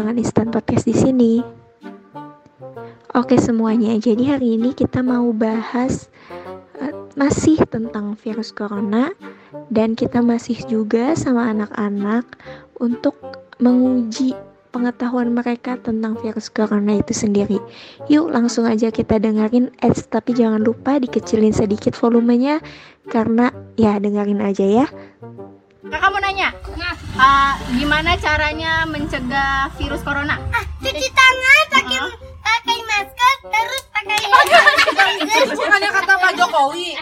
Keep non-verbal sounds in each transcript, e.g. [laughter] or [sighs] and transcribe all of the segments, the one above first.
dengan Instant Podcast di sini. Oke semuanya, jadi hari ini kita mau bahas uh, masih tentang virus corona dan kita masih juga sama anak-anak untuk menguji pengetahuan mereka tentang virus corona itu sendiri. Yuk langsung aja kita dengerin ads tapi jangan lupa dikecilin sedikit volumenya karena ya dengerin aja ya. Kakak mau nanya, uh, gimana caranya mencegah virus corona? Ah, cuci tangan pakai pakai masker terus pakai [laughs] Bukannya kata Pak Jokowi.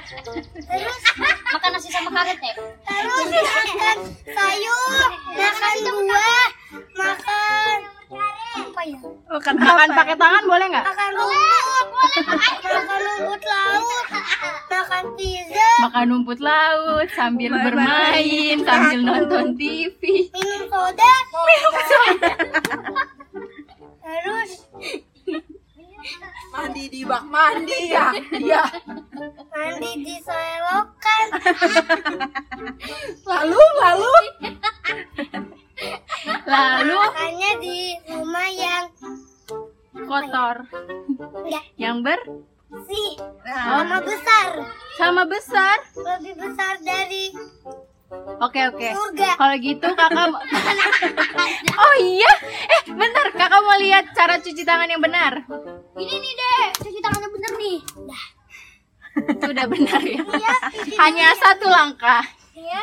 terus makan nasi sama karet ya? terus makan sayur makan buah makan apa ya? Makan, makan pakai tangan boleh nggak? makan rumput makan rumput laut makan pizza Makan rumput laut sambil bermain, sambil nonton [laughs] TV. minum soda minum soda terus Mandi di bak mandi ya. Iya. mandi di selokan Lalu [laughs] lalu Lalu makannya di rumah yang kotor, enggak. Yang ber? Sih sama besar. Sama besar. lebih besar dari Oke oke. Kalau gitu kakak [laughs] Oh iya? Eh bentar. Kakak mau lihat cara cuci tangan yang benar? Ini nih deh cuci tangannya bener nih. Dah Itu udah benar ya? Iya Hanya satu langkah. Iya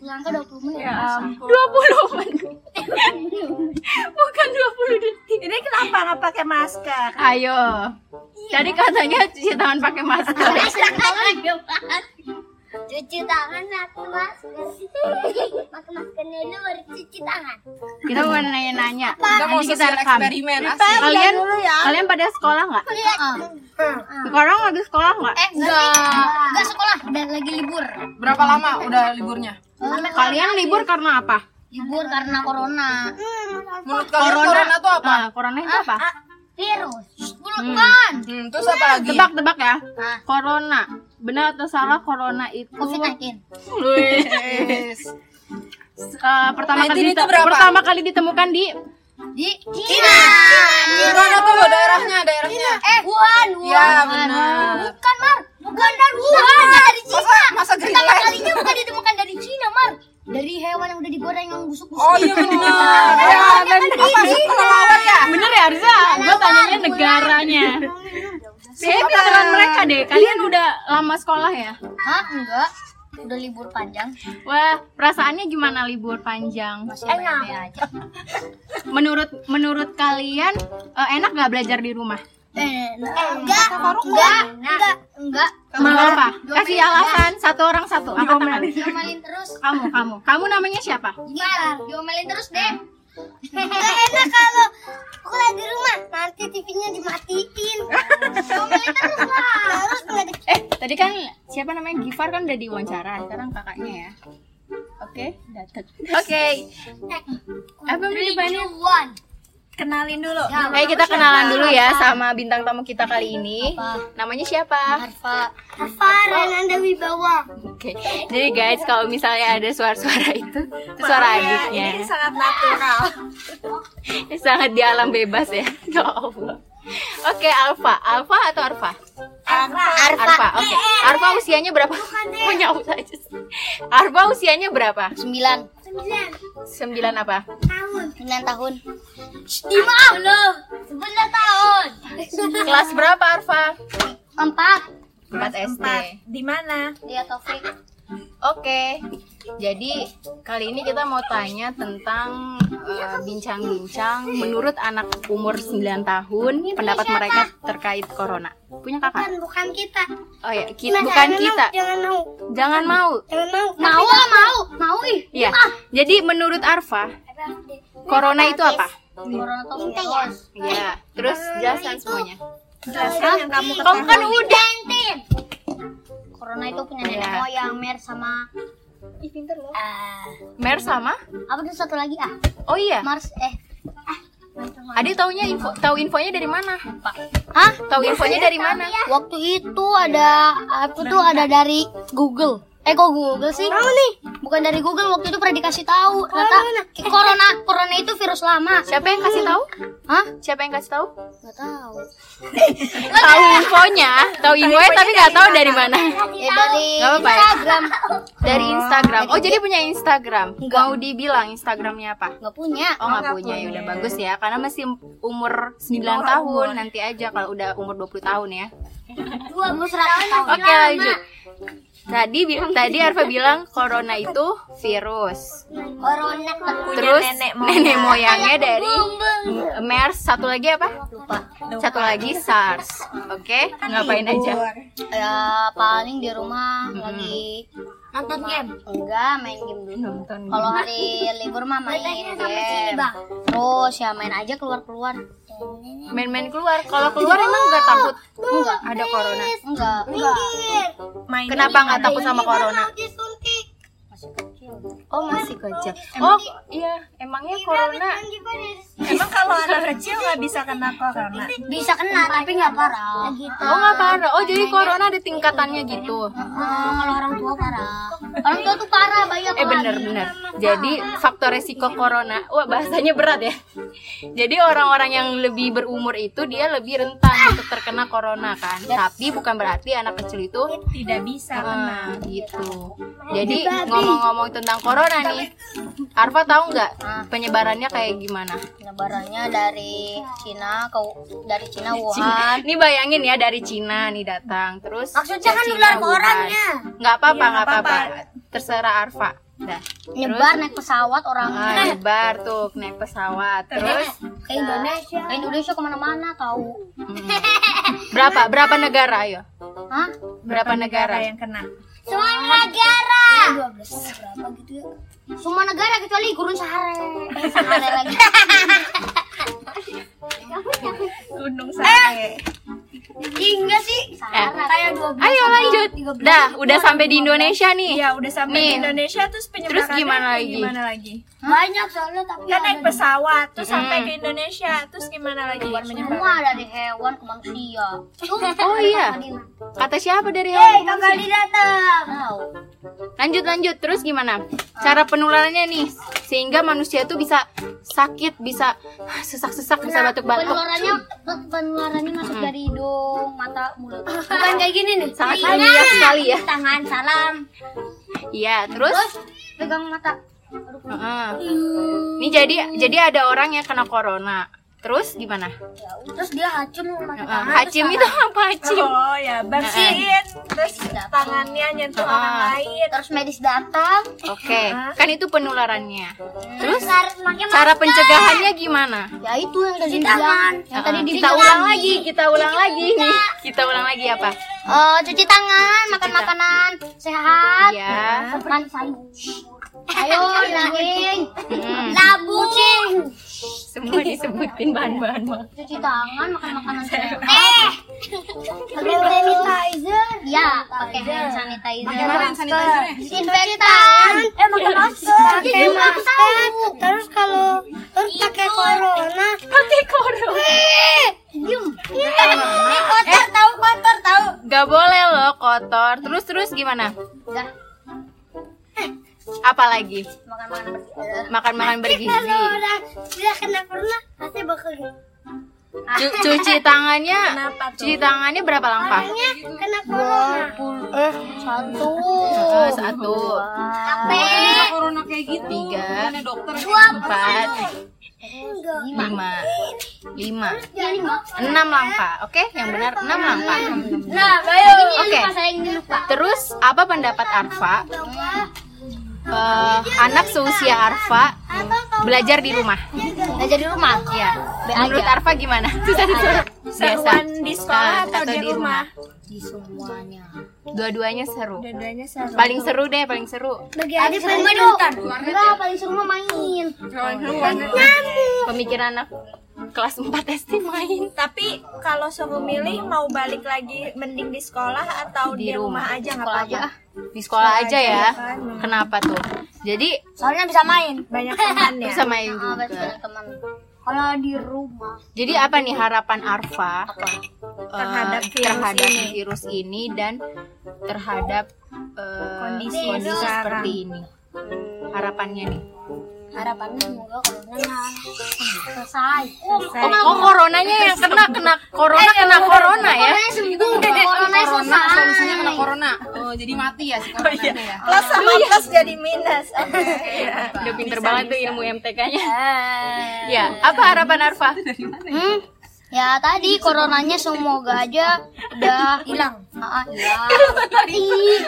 selangkah 20 menit. Ya 20 menit. [laughs] Bukan 20 detik. Ini kenapa nggak pakai masker? Ayo. Jadi katanya cuci tangan pakai masker cuci tangan pakai masker pakai masker dulu baru cuci tangan Kita mau nanya-nanya Kita mau Nanti kita rekam eksperimen. Kalian kalian pada sekolah nggak? lihat Sekarang lagi sekolah nggak? eh enggak enggak sekolah dan lagi libur Berapa lama udah liburnya? Kalian libur karena apa? libur karena corona Menurut kalian corona, tuh apa? Ah, corona itu apa? virus bukan Hmm, terus apa lagi? Tebak-tebak ya. Nah. Corona. Benar atau salah corona itu covid 19 Wes. eh, pertama kali 19 itu berapa? pertama kali ditemukan di di Cina Di mana tuh daerahnya? Daerahnya? eh Wuhan Wuhan Ya benar. bukan Mar bukan dari Wuhan dari Cina Masa masa pertama kalinya bukan ditemukan dari Cina Mar dari hewan yang udah digoreng yang busuk-busuk Oh iya benar. Ya benar. Apa sih kelelawar ya? Bener ya Arza? Gue tanyanya negaranya. Saya beneran mereka deh. Kalian udah lama sekolah ya? Hah enggak udah libur panjang Wah, perasaannya gimana libur panjang? masih bebe aja Menurut menurut kalian eh, enak nggak belajar di rumah? eh enggak enggak enggak enggak Mau apa? Kasih alasan satu orang satu. Tangan. diomelin terus Kamu, kamu. Kamu namanya siapa? Gimana? Diomelin terus deh. Gak enak kalau aku lagi di rumah nanti TV-nya dimatiin. Diomelin terus lah. Terus nggak Eh, tadi kan siapa namanya Gifar kan udah diwawancara. Sekarang kakaknya ya. Oke, datang. Oke. Apa depannya? Kenalin dulu. Ayo kita kenalan dulu ya sama bintang tamu kita kali ini. Namanya siapa? Arfa. Arfa Renanda Wibawa. Oke. Jadi guys, kalau misalnya ada suara-suara itu, itu suara adiknya. Ini sangat natural. [laughs] Ini sangat di alam bebas ya. [laughs] Ya Allah. Oke, Alfa. Alfa atau Arfa? Arfa. Arfa. Oke. Arfa usianya berapa? Punya aja. sih. Arfa usianya berapa? Sembilan. Iya. Sembilan apa? Tahun. Sembilan tahun. Lima loh. Sembilan tahun. Kelas berapa Arfa? Empat. 4 SD. Di mana? Dia Taufik. Oke. Jadi kali ini kita mau tanya tentang eh, bincang-bincang menurut anak umur 9 tahun pendapat mereka terkait corona. Punya kakak? Bukan bukan kita. Oh ya, ki- bukan kita. Jangan mau. Jangan mau. Jangan mau. Mau mau. Mau ih. Ya. Jadi menurut Arfa, corona itu apa? Corona tuh virus. Ya, terus jelaskan semuanya. Jelaskan yang kamu Kamu kan udah. Corona itu punya nenek Iya. moyang, MERS sama Ih, pinter loh. ah Mer sama? apa tuh satu lagi ah? Oh iya. Mars eh Adi taunya info tahu infonya dari mana? Hah? Tahu infonya dari mana? Waktu itu ada apa tuh ada dari Google. Eh kok Google sih? Tahu nih. Bukan dari Google waktu itu pernah dikasih tahu. Ternyata corona corona itu virus lama. Siapa yang kasih tahu? Hah? Siapa yang kasih tahu? Gak [laughs] tahu. Tahu infonya, tahu infonya tapi nggak tahu dari mana. Ya [laughs] dari? Instagram. Dari Instagram. Oh, jadi punya Instagram. Mau dibilang Instagramnya apa? Nggak punya. Oh nggak punya ya udah bagus ya karena masih umur 9 tahun nanti aja kalau udah umur 20 tahun ya. Dua puluh seratus tahun. Oke lanjut. Tadi bi- tadi Arfa bilang corona itu virus. Corona Terus nenek, moyangnya dari MERS satu lagi apa? lupa. Satu lagi SARS. Oke, ngapain aja? Ya paling di rumah lagi nonton game. Enggak, main game dulu. Kalau hari libur mah main game. Terus ya main aja keluar-keluar. Main-main keluar. Kalau keluar emang nggak takut Enggak. ada corona? Enggak. Enggak. Kenapa nggak takut sama corona? Oh masih kecil. Oh iya, emangnya corona Emang kecil nggak bisa kena corona? Bisa kena tapi nggak parah. Gitu. Oh nggak parah. Oh jadi corona ada tingkatannya gitu. Oh, kalau orang tua parah. Orang tua tuh parah banyak Eh bener bener. Jadi faktor resiko corona, wah bahasanya berat ya. Jadi orang-orang yang lebih berumur itu dia lebih rentan untuk terkena corona kan. Tapi bukan berarti anak kecil itu Tidak bisa kena. ah, gitu. Jadi ngomong-ngomong tentang corona nih, Arfa tahu nggak penyebarannya kayak gimana? Penyebarannya dari Cina ke dari Cina Wuhan. Ini bayangin ya dari Cina nih datang, terus Maksudnya kan Cina, nular ke Wuhan. orangnya. Nggak apa-apa, Iya, nggak nggak apa-apa. Terserah Arfa. Dah. Nyebar naik pesawat orang Ah, nyebar tuh naik pesawat. Terus ke Indonesia. Ke Indonesia ke mana-mana tahu. berapa berapa negara ayo? Hah? Berapa negara? yang kena? Semua negara. 12 berapa gitu ya? Semua negara kecuali Gurun Sahara. Eh, Sahara lagi. [laughs] Gunung Sare. Hingga sih Sahara kayak 12. Ayo lanjut. Dah, udah sampai di Indonesia nih. Iya udah sampai Nih. di Indonesia terus penyebarannya gimana lagi? Gimana lagi? Banyak soalnya tapi Kan naik ada pesawat terus sampai ke Indonesia terus gimana lagi semua di hewan ke manusia. [laughs] Oh iya. Kata siapa dari hewan? kakak datang. Lanjut lanjut. Terus gimana? Cara penularannya nih sehingga manusia tuh bisa sakit, bisa [sighs] sesak-sesak, bisa batuk-batuk. Penularannya penularannya masuk dari hidung, mata, mulut. [laughs] Bukan kayak gini nih. Sangat ilmiah sekali ya. Tangan salam. Iya, terus Terus pegang mata. Aduh, Heeh. Ini jadi jadi ada orang yang kena corona. Terus gimana? ya. Terus dia hacim Heeh. tangan. Hacim itu apa hacim? Oh ya bersihin terus tangannya nyentuh Ah. orang lain. Terus medis datang. Oke, kan itu penularannya. Terus Cara pencegahannya gimana? ya itu yang tadi bilang. Yang tadi kita ulang lagi, kita ulang lagi nih. Kita ulang lagi apa? Eh, cuci tangan, makan makanan sehat. Ya. Makan sayur. Ayo, [laughs] bilangin. Disebutin bahan-bahan mah. Cuci tangan, makan makanan sehat. [laughs] Eh. Pakai sanitizer. Iya, pakai hand sanitizer. Gimana sanitizernya? Disinfektan. Eh, pakai masker. Pakai masker. Terus kalau terus pakai corona. Pakai corona. Diam. Eh, kotor tahu, kotor tahu. Gak boleh loh kotor. Terus terus gimana? Udah, Apa lagi? makan-makan bersih. Makan-makan bergizi. udah udah kena corona, pasti bakal Cu- cuci tangannya. Cuci tangannya berapa langkah? kena corona. Eh, satu. Eh, satu. Apa? corona kayak gitu. Tiga. Empat. Enggak. Lima. Lima. Enam langkah. Oke, yang benar enam langkah. Nah. Oke. Terus apa pendapat Arfa? Eh, anak seusia Arfa belajar di rumah. Belajar di rumah. Ya. Be Menurut. Arfa gimana? [laughs] Seruan di sekolah Ah, atau di rumah? Di semuanya. Dua-duanya seru. Dua-duanya seru. Paling seru deh, paling seru. Tadi paling seru. Enggak, paling seru mah main. Pemikiran anak kelas 4 SD main Tapi kalau suruh milih mau balik lagi mending di sekolah atau Di di, rumah. rumah. aja nggak Sekolah apa-apa. Aja. di sekolah aja ya. kan. Kenapa tuh? Jadi Soalnya bisa main. Banyak [laughs] teman ya. bisa main Ah, juga. teman. Kalau di rumah Jadi apa nih harapan Arfa eh, Terhadap virus terhadap ini. virus ini dan terhadap eh, Kondisi kondisi seperti ini harapannya nih harapannya semoga corona selesai oh, oh coronanya yang kena kena corona kena corona ya sembuh [laughs] corona selesai solusinya kena corona. Oh, jadi mati ya si corona ya. Plus sama plus jadi minus. [laughs] Oke. Iya. udah pinter banget tuh ilmu MTK-nya ya apa harapan Arfa Hmm? Ya tadi coronanya semoga aja udah hilang. Ah, hilang. Ih,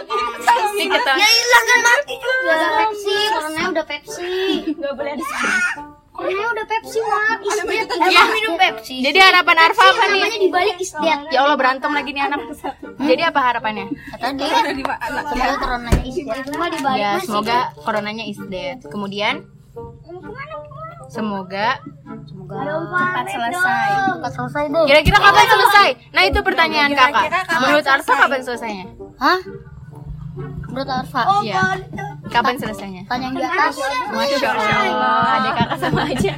Ini kita Ya hilang kan mati juga. Udah Pepsi, coronanya udah Pepsi. nggak boleh ada Coronanya udah Pepsi. Ya. Emang minum Pepsi. jadi harapan Arfa apa nih Namanya dibalik isdet. ya Allah berantem lagi nih anak jadi apa harapannya Ya, tadi semoga coronanya isdet. Itu mah dibalik ya semoga coronanya is dead kemudian semoga cepat selesai. Cepat selesai deh. kira-kira kapan selesai nah itu pertanyaan kakak menurut Arfa selesai? kapan selesainya Hah? Menurut Arfa? Iya. Kapan selesainya Tanya yang di atas. Masya Allah, ada kakak sama aja.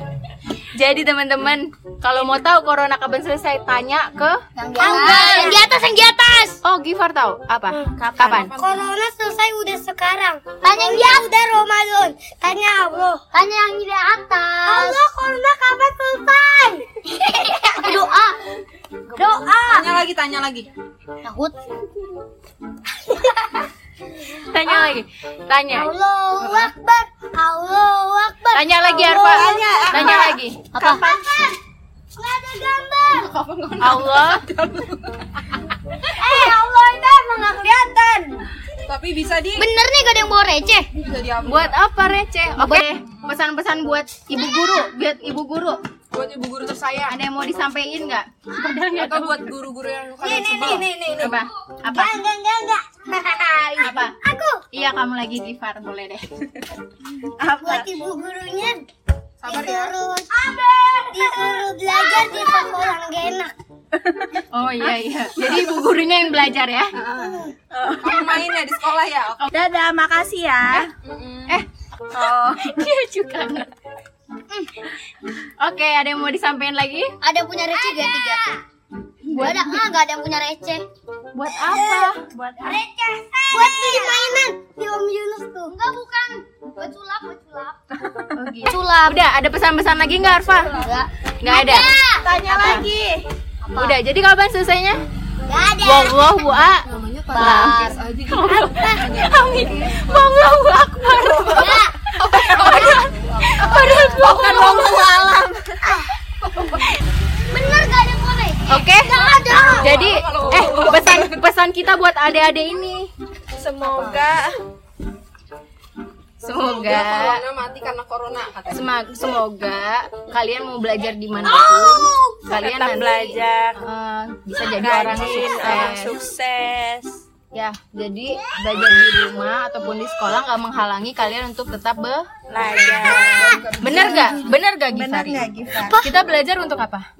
Jadi teman-teman, kalau mau tahu corona kapan selesai, tanya ke Yang di atas. Yang di atas, yang di atas. Oh, Gifar tahu apa? Kapan? Corona selesai udah sekarang. Tanya yang di atas. Udah Ramadan. Tanya Allah. Tanya yang di atas. Allah, corona kapan selesai? [laughs] Doa. Doa. Tanya lagi, tanya lagi. Takut. [laughs] Tanya lagi. Tanya. Allahu Akbar. Allahu Akbar. Tanya lagi Arfa. Tanya lagi. Apa? Nggak ada gambar. Allah. Eh, Allah itu emang nggak kelihatan. Tapi bisa di Bener nih gak ada yang bawa receh. bisa diambil Buat apa receh? Oke, pesan-pesan buat ibu guru, buat ibu guru. Buat ibu guru tersayang Ada yang mau disampaikan nggak? Atau buat guru-guru yang kalian sebel. Apa? Apa? Enggak, enggak, enggak. [laughs] Apa? Aku Iya, kamu lagi Gifar, boleh deh. [laughs] buat ibu gurunya Sabar ya. disuruh disuruh belajar di sekolah gak enak. [laughs] Oh iya iya. Jadi ibu gurunya yang belajar ya. Kamu main ya di sekolah ya. Oke. Dadah, makasih ya. Eh, Oh. dia juga. Oke, ada yang mau disampaikan lagi? Ada yang punya receh gak tiga? Buat ada enggak, enggak ada yang punya receh. Buat apa? Buat receh. Buat beli mainan di Om Yunus tuh. Enggak bukan. Buat sulap, buat sulap. Oh gitu. Sulap. Udah, ada pesan-pesan lagi nggak Arfa? Enggak. Nggak ada. Tanya lagi. Udah, jadi kapan selesainya? Enggak ada. Wallahu a- Akbar. Amin. Wallahu akbar. Enggak. Padahal bukan wallahu alam. Bener gak ada receh? Oke. ada. Jadi, eh pesan pesan kita buat adik-adik ini. Semoga Semoga Corona mati karena corona katanya. Semoga kalian mau belajar di mana kalian tetap nanti belajar. eh, bisa jadi orang rajin, orang sukses. Ya, jadi belajar di rumah ataupun di sekolah nggak menghalangi kalian untuk tetap be Belajar. Bener gak? Bener gak Gifari? Kita belajar untuk apa?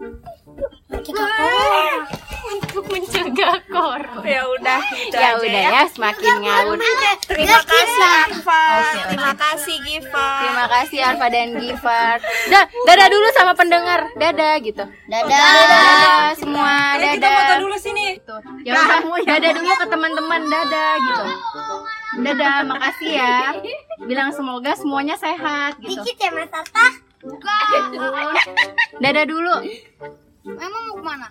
Kita corona. Untuk mencegah corona. Ya udah, gitu Ya aja udah ya, semakin ngawur. Terima kasih Arfa. Terima kasih Giva. Terima kasih Arfa dan Gifar. Dah, dadah dulu sama pendengar. Dadah gitu. Dadah. Dadah semua. Ayo kita foto Dadah. dulu sini. Gitu. Ya udah, dadah dulu ke teman-teman. Dadah gitu. Dadah, makasih ya. Bilang semoga semuanya sehat gitu. Dikit ya Mas Arta. Dadah dulu. Emang mau ke mana?